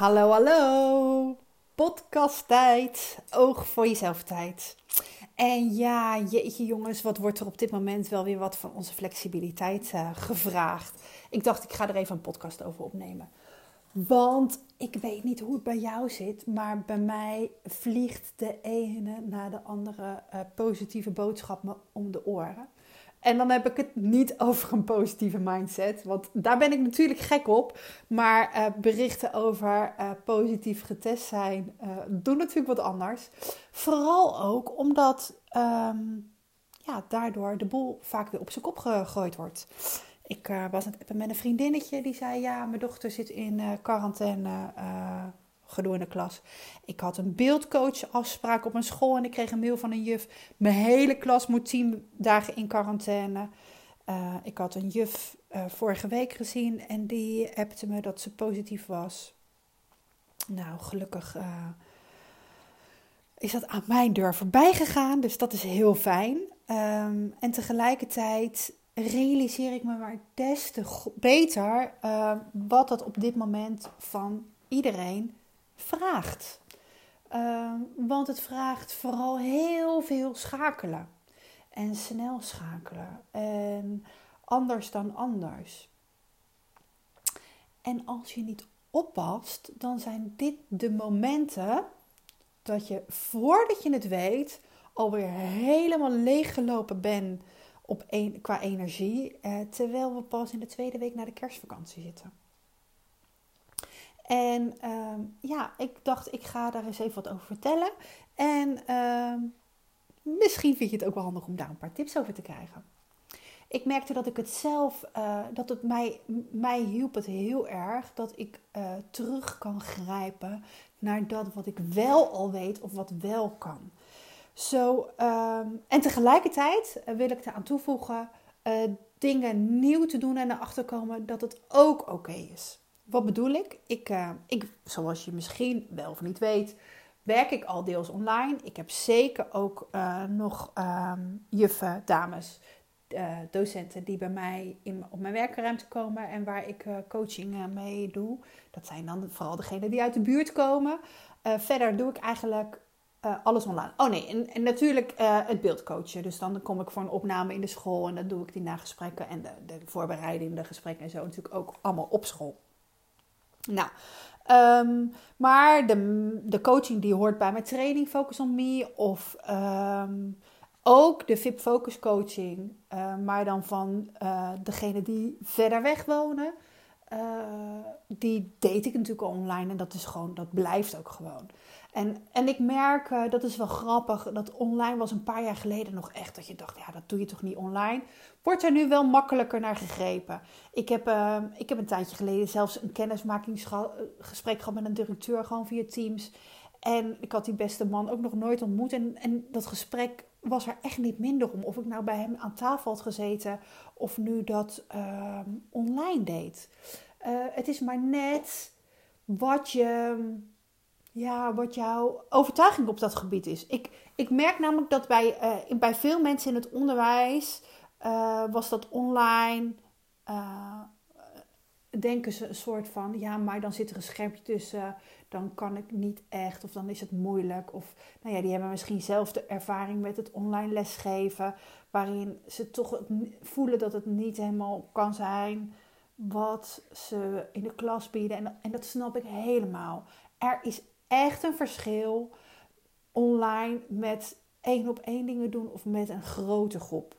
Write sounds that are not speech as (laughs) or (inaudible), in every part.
Hallo, hallo. Podcast tijd. Oog voor jezelf tijd. En ja, jeetje jongens, wat wordt er op dit moment wel weer wat van onze flexibiliteit uh, gevraagd. Ik dacht, ik ga er even een podcast over opnemen. Want ik weet niet hoe het bij jou zit, maar bij mij vliegt de ene na de andere uh, positieve boodschap me om de oren. En dan heb ik het niet (laughs) over een positieve mindset, want daar ben ik natuurlijk gek op. Maar uh, berichten over uh, positief getest zijn uh, doen natuurlijk wat anders. Vooral ook omdat um, ja, daardoor de boel vaak weer op zijn kop gegooid wordt. Ik was aan het appen met een vriendinnetje die zei: Ja, mijn dochter zit in quarantaine gedoe in de klas. Ik had een beeldcoachafspraak op een school en ik kreeg een mail van een juf. Mijn hele klas moet tien dagen in quarantaine. Uh, ik had een juf uh, vorige week gezien en die appte me dat ze positief was. Nou, gelukkig uh, is dat aan mijn deur voorbij gegaan, dus dat is heel fijn. Um, en tegelijkertijd realiseer ik me maar des te beter wat dat op dit moment van iedereen vraagt. Uh, want het vraagt vooral heel veel schakelen. En snel schakelen. En anders dan anders. En als je niet oppast, dan zijn dit de momenten dat je voordat je het weet alweer helemaal leeggelopen bent op qua energie. Eh, terwijl we pas in de tweede week naar de kerstvakantie zitten. En uh, ja, ik dacht, ik ga daar eens even wat over vertellen. En uh, misschien vind je het ook wel handig om daar een paar tips over te krijgen. Ik merkte dat ik het zelf, uh, dat het mij, mij hielp het heel erg dat ik uh, terug kan grijpen naar dat wat ik wel al weet of wat wel kan. Zo, ehm, en tegelijkertijd wil ik eraan toevoegen uh, dingen nieuw te doen en erachter komen dat het ook oké is. Wat bedoel ik? Ik, uh, ik? Zoals je misschien wel of niet weet, werk ik al deels online. Ik heb zeker ook uh, nog um, juffen, dames, uh, docenten die bij mij in, op mijn werkruimte komen en waar ik coaching mee doe. Dat zijn dan vooral degenen die uit de buurt komen. verder doe ik eigenlijk alles online. Oh nee, en, en natuurlijk het beeldcoachen. Dus dan kom ik voor een opname in de school en dan doe ik die nagesprekken en de, de de gesprekken en zo natuurlijk ook allemaal op school. Nou, um, maar de, de coaching die hoort bij mijn training Focus on Me of um, ook de VIP Focus coaching, uh, maar dan van uh, degene die verder weg wonen. Uh, die deed ik natuurlijk online en dat is gewoon, dat blijft ook gewoon. En, en ik merk, uh, dat is wel grappig, dat online was een paar jaar geleden nog echt dat je dacht, ja, dat doe je toch niet online. Wordt er nu wel makkelijker naar gegrepen. Ik heb, uh, ik heb een tijdje geleden zelfs een kennismakingsgesprek gehad met een directeur, gewoon via Teams. En ik had die beste man ook nog nooit ontmoet. En, en dat gesprek was er echt niet minder om. Of ik nou bij hem aan tafel had gezeten of nu dat uh, online deed. Het is maar net wat je ja, wat jouw overtuiging op dat gebied is. Ik, ik merk namelijk dat bij, uh, bij veel mensen in het onderwijs uh, was dat online. Uh, denken ze een soort van, ja, maar dan zit er een schermpje tussen, dan kan ik niet echt, of dan is het moeilijk. Of, nou ja, die hebben misschien zelf de ervaring met het online lesgeven, waarin ze toch voelen dat het niet helemaal kan zijn wat ze in de klas bieden. En, en dat snap ik helemaal. Er is echt een verschil online met één op één dingen doen of met een grote groep.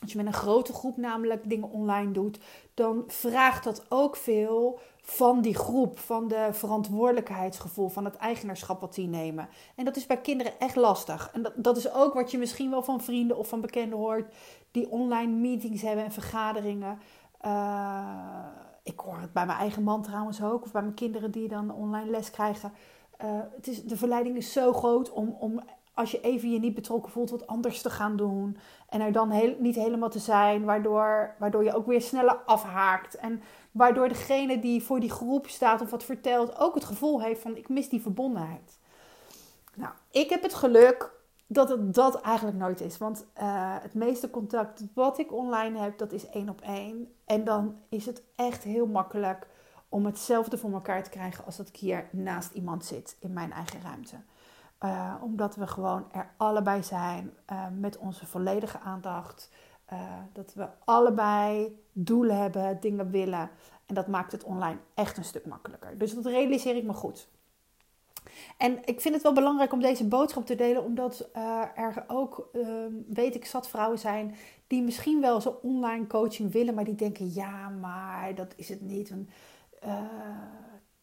Als je met een grote groep namelijk dingen online doet, dan vraagt dat ook veel van die groep, van de verantwoordelijkheidsgevoel, van het eigenaarschap wat die nemen. En dat is bij kinderen echt lastig. En dat, dat is ook wat je misschien wel van vrienden of van bekenden hoort, die online meetings hebben en vergaderingen. Uh, ik hoor het bij mijn eigen man trouwens ook, of bij mijn kinderen die dan online les krijgen. Uh, het is, de verleiding is zo groot om, om, als je even je niet betrokken voelt, wat anders te gaan doen. En er dan heel, niet helemaal te zijn, waardoor, waardoor je ook weer sneller afhaakt. En waardoor degene die voor die groep staat of wat vertelt, ook het gevoel heeft van ik mis die verbondenheid. Nou, ik heb het geluk dat het dat eigenlijk nooit is. Want uh, het meeste contact wat ik online heb, dat is één op één. En dan is het echt heel makkelijk om hetzelfde voor elkaar te krijgen als dat ik hier naast iemand zit in mijn eigen ruimte. Uh, omdat we gewoon er allebei zijn uh, met onze volledige aandacht. Dat we allebei doelen hebben, dingen willen. En dat maakt het online echt een stuk makkelijker. Dus dat realiseer ik me goed. En ik vind het wel belangrijk om deze boodschap te delen, omdat er ook, ehm, weet ik, zat vrouwen zijn die misschien wel zo online coaching willen, maar die denken: ja, maar dat is het niet. En,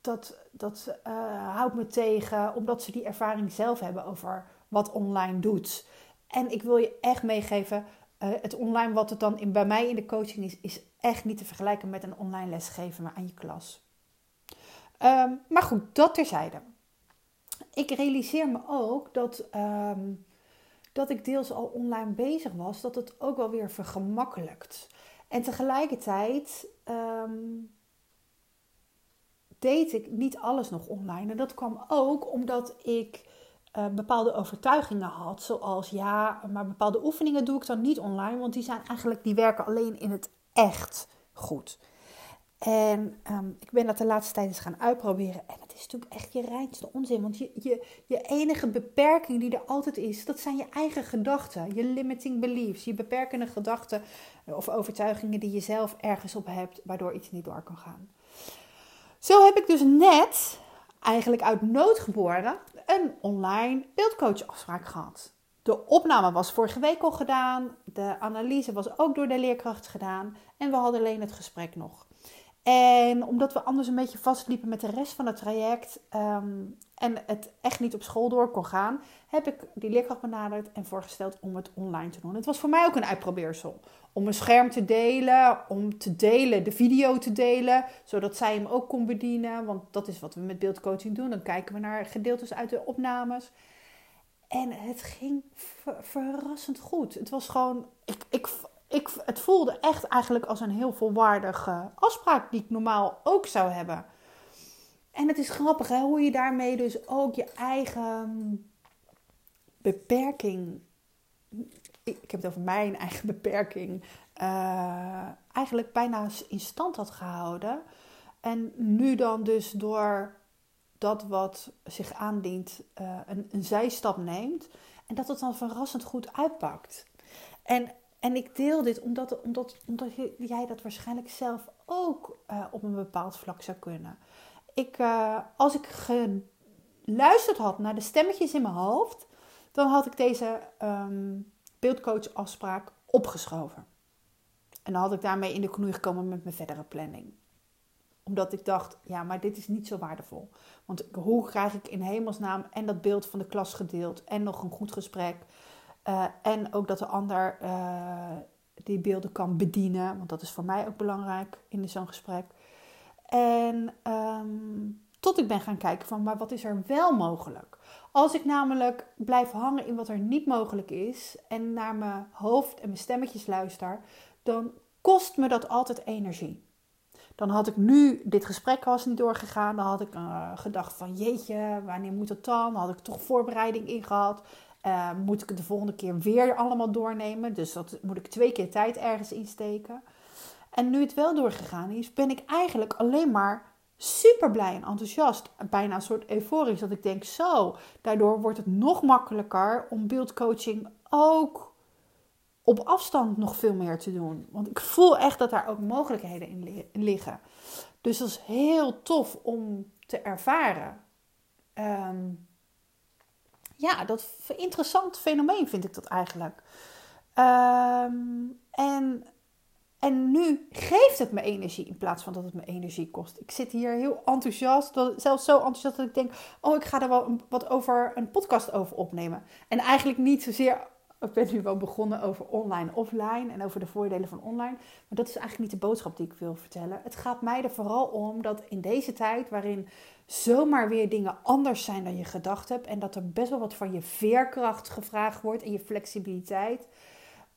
dat, dat uh, houdt me tegen, omdat ze die ervaring zelf hebben over wat online doet. En ik wil je echt meegeven, het online wat het dan bij mij in de coaching is, is echt niet te vergelijken met een online lesgeven aan je klas. Um, maar goed, dat terzijde. Ik realiseer me ook dat, um, dat ik deels al online bezig was, dat het ook wel weer vergemakkelijkt. En tegelijkertijd um, deed ik niet alles nog online. En dat kwam ook omdat ik uh, bepaalde overtuigingen had. Zoals ja, maar bepaalde oefeningen doe ik dan niet online. Want die zijn eigenlijk, die werken alleen in het echt goed. En um, ik ben dat de laatste tijd eens gaan uitproberen. En is natuurlijk echt je reinste onzin. Want je, je, je enige beperking die er altijd is, dat zijn je eigen gedachten. Je limiting beliefs. Je beperkende gedachten of overtuigingen die je zelf ergens op hebt, waardoor iets niet door kan gaan. Zo heb ik dus net, eigenlijk uit nood geboren, een online beeldcoachafspraak gehad. De opname was vorige week al gedaan. De analyse was ook door de leerkracht gedaan. En we hadden alleen het gesprek nog. En omdat we anders een beetje vastliepen met de rest van het traject um, en het echt niet op school door kon gaan, heb ik die leerkracht benaderd en voorgesteld om het online te doen. Het was voor mij ook een uitprobeersel. Om een scherm te delen, om te delen, de video te delen, zodat zij hem ook kon bedienen. Want dat is wat we met beeldcoaching doen. Dan kijken we naar gedeeltes uit de opnames. En het ging verrassend goed. Het was gewoon, ik, ik, ik, het voelde echt eigenlijk als een heel volwaardige afspraak die ik normaal ook zou hebben. En het is grappig hè, hoe je daarmee dus ook je eigen beperking. Ik heb het over mijn (laughs) eigen beperking. Uh, eigenlijk bijna in stand had gehouden. En nu dan dus door dat wat zich aandient uh, een, een zijstap neemt. En dat het dan verrassend goed uitpakt. En en ik deel dit omdat, omdat, omdat jij dat waarschijnlijk zelf ook uh, op een bepaald vlak zou kunnen. Ik, uh, als ik geluisterd had naar de stemmetjes in mijn hoofd, dan had ik deze um, beeldcoach-afspraak opgeschoven. En dan had ik daarmee in de knoei gekomen met mijn verdere planning. Omdat ik dacht, ja, maar dit is niet zo waardevol. Want hoe krijg ik in hemelsnaam en dat beeld van de klas gedeeld en nog een goed gesprek uh, en ook dat de ander uh, die beelden kan bedienen, want dat is voor mij ook belangrijk in zo'n gesprek. En um, tot ik ben gaan kijken van, maar wat is er wel mogelijk? Als ik namelijk blijf hangen in wat er niet mogelijk is en naar mijn hoofd en mijn stemmetjes luister, dan kost me dat altijd energie. Dan had ik nu, dit gesprek was niet doorgegaan, dan had ik uh, gedacht van jeetje, wanneer moet het dan? Dan had ik toch voorbereiding in gehad. Uh, moet ik het de volgende keer weer allemaal doornemen? Dus dat moet ik twee keer tijd ergens insteken. En nu het wel doorgegaan is, ben ik eigenlijk alleen maar super blij en enthousiast. Bijna een soort euforisch. Dat ik denk, zo, daardoor wordt het nog makkelijker om beeldcoaching ook op afstand nog veel meer te doen. Want ik voel echt dat daar ook mogelijkheden in liggen. Dus dat is heel tof om te ervaren. Um, ja, dat interessant fenomeen vind ik dat eigenlijk. Um, en, en nu geeft het me energie in plaats van dat het me energie kost. Ik zit hier heel enthousiast, zelfs zo enthousiast dat ik denk: oh, ik ga er wel wat over een podcast over opnemen. En eigenlijk niet zozeer ik ben nu wel begonnen over online, offline en over de voordelen van online. Maar dat is eigenlijk niet de boodschap die ik wil vertellen. Het gaat mij er vooral om dat in deze tijd, waarin zomaar weer dingen anders zijn dan je gedacht hebt. En dat er best wel wat van je veerkracht gevraagd wordt en je flexibiliteit.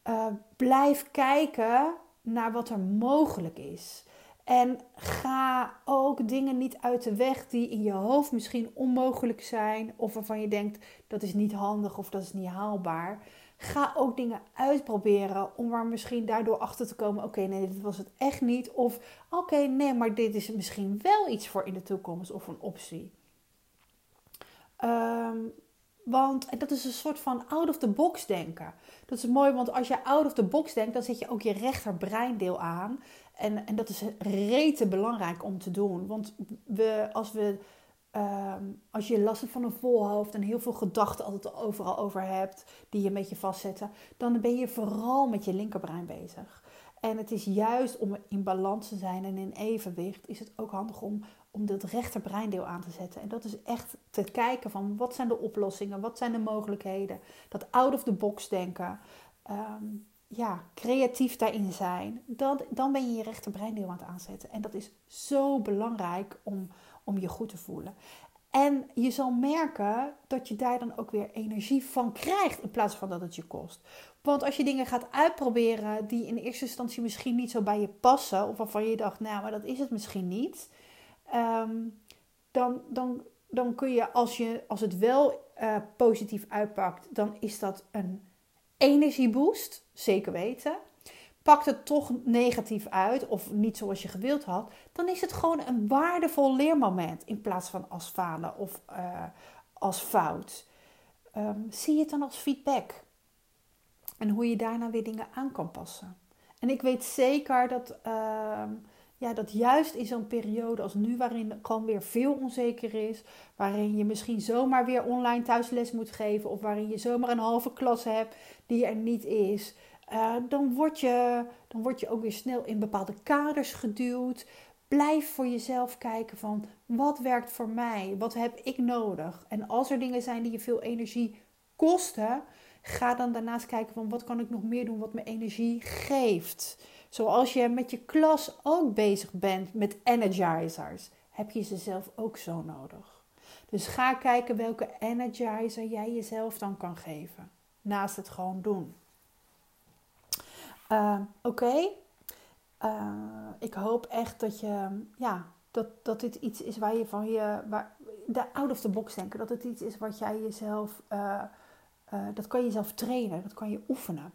Uh, blijf kijken naar wat er mogelijk is. En ga ook dingen niet uit de weg die in je hoofd misschien onmogelijk zijn. Of waarvan je denkt dat is niet handig of dat is niet haalbaar. Ga ook dingen uitproberen om er misschien daardoor achter te komen: oké, nee, dit was het echt niet. Of oké, nee, maar dit is misschien wel iets voor in de toekomst of een optie. Um, want dat is een soort van out of the box denken. Dat is mooi, want als je out of the box denkt, dan zet je ook je rechterbreindeel aan. En, en dat is rete belangrijk om te doen. Want we, als, we, ehm, als je last hebt van een vol hoofd en heel veel gedachten altijd overal over hebt, die je met je vastzetten, dan ben je vooral met je linkerbrein bezig. En het is juist om in balans te zijn en in evenwicht, is het ook handig om om dat rechterbreinddeel aan te zetten. En dat is echt te kijken van wat zijn de oplossingen, wat zijn de mogelijkheden. Dat out of the box denken. Ehm, ja, creatief daarin zijn. Dan, dan ben je je rechterbreinddeel aan het aanzetten. En dat is zo belangrijk om, om je goed te voelen. En je zal merken dat je daar dan ook weer energie van krijgt in plaats van dat het je kost. Want als je dingen gaat uitproberen die in eerste instantie misschien niet zo bij je passen, of waarvan je dacht, nou, maar dat is het misschien niet, Ehm, dan, dan, dan kun je als, je, als het wel uh, positief uitpakt, dan is dat een energieboost, zeker weten. Pakt het toch negatief uit of niet zoals je gewild had, dan is het gewoon een waardevol leermoment in plaats van als falen of uh, als fout. Um, zie het dan als feedback en hoe je daarna weer dingen aan kan passen. En ik weet zeker dat. Uh, ja, dat juist in zo'n periode als nu, waarin gewoon weer veel onzeker is, waarin je misschien zomaar weer online thuisles moet geven, of waarin je zomaar een halve klas hebt die er niet is, uh, dan, word je, dan word je ook weer snel in bepaalde kaders geduwd. Blijf voor jezelf kijken van wat werkt voor mij, wat heb ik nodig. En als er dingen zijn die je veel energie kosten, ga dan daarnaast kijken van wat kan ik nog meer doen wat me energie geeft. Zoals je met je klas ook bezig bent met energizers, heb je ze zelf ook zo nodig. Dus ga kijken welke energizer jij jezelf dan kan geven. Naast het gewoon doen. Uh, Oké. Uh, ik hoop echt dat je, ja, dat, dat dit iets is waar je van je, waar, de out of the box denken, dat het iets is wat jij jezelf, uh, dat kan je jezelf trainen, dat kan je oefenen.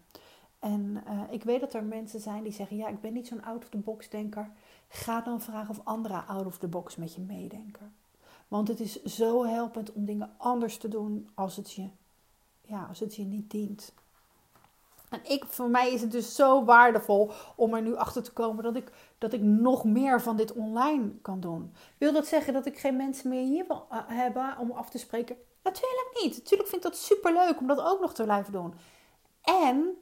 En uh, ik weet dat er mensen zijn die zeggen: Ja, ik ben niet zo'n out-of-the-box denker. Ga dan vragen of anderen out-of-the-box met je meedenken. Want het is zo helpend om dingen anders te doen als het je, ja, als het je niet dient. En ik, voor mij is het dus zo waardevol om er nu achter te komen dat ik, dat ik nog meer van dit online kan doen. Wil dat zeggen dat ik geen mensen meer hier wil uh, hebben om af te spreken? Natuurlijk niet. Natuurlijk vind ik dat super leuk om dat ook nog te blijven doen. En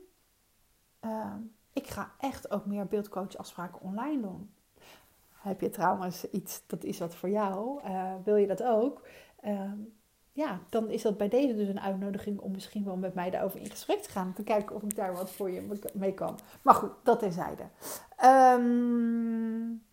Ehm, ik ga echt ook meer beeldcoachafspraken online doen. Heb je trouwens iets, dat is wat voor jou, uh, wil je dat ook? Ja, dan is dat bij deze dus een uitnodiging om misschien wel met mij daarover in gesprek te gaan. Te kijken of ik daar wat voor je mee kan. Maar goed, dat terzijde. Um,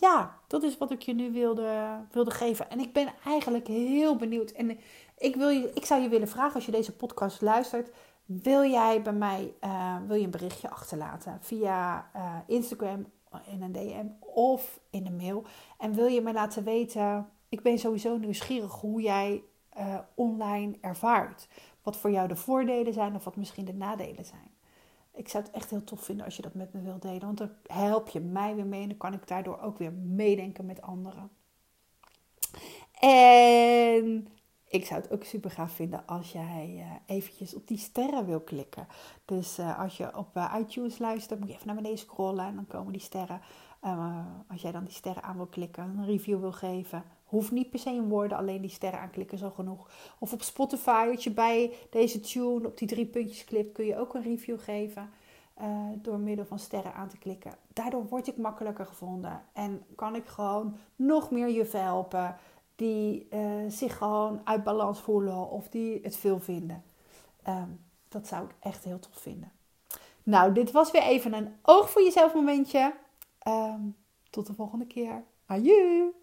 ja, dat is wat ik je nu wilde, wilde geven. En ik ben eigenlijk heel benieuwd. En ik, wil je, ik zou je willen vragen als je deze podcast luistert. Wil jij bij mij uh, wil je een berichtje achterlaten via uh, Instagram in een DM of in de mail? En wil je me laten weten, ik ben sowieso nieuwsgierig hoe jij uh, online ervaart. Wat voor jou de voordelen zijn of wat misschien de nadelen zijn. Ik zou het echt heel tof vinden als je dat met me wilt delen. Want dan help je mij weer mee en dan kan ik daardoor ook weer meedenken met anderen. En ik zou het ook super gaaf vinden als jij uh, eventjes op die sterren wil klikken. Dus uh, als je op iTunes luistert, moet je even naar beneden scrollen en dan komen die sterren. als jij dan die sterren aan wil klikken, een review wil geven. Hoeft niet per se in woorden, alleen die sterren aanklikken is al genoeg. Of op Spotify, je bij deze tune op die drie puntjes klikt, kun je ook een review geven. door middel van sterren aan te klikken. Daardoor word ik makkelijker gevonden en kan ik gewoon nog meer je helpen die uh, zich gewoon uit balans voelen of die het veel vinden. Um, dat zou ik echt heel tof vinden. Nou, dit was weer even een oog voor jezelf momentje. Um, tot de volgende keer. Adieu!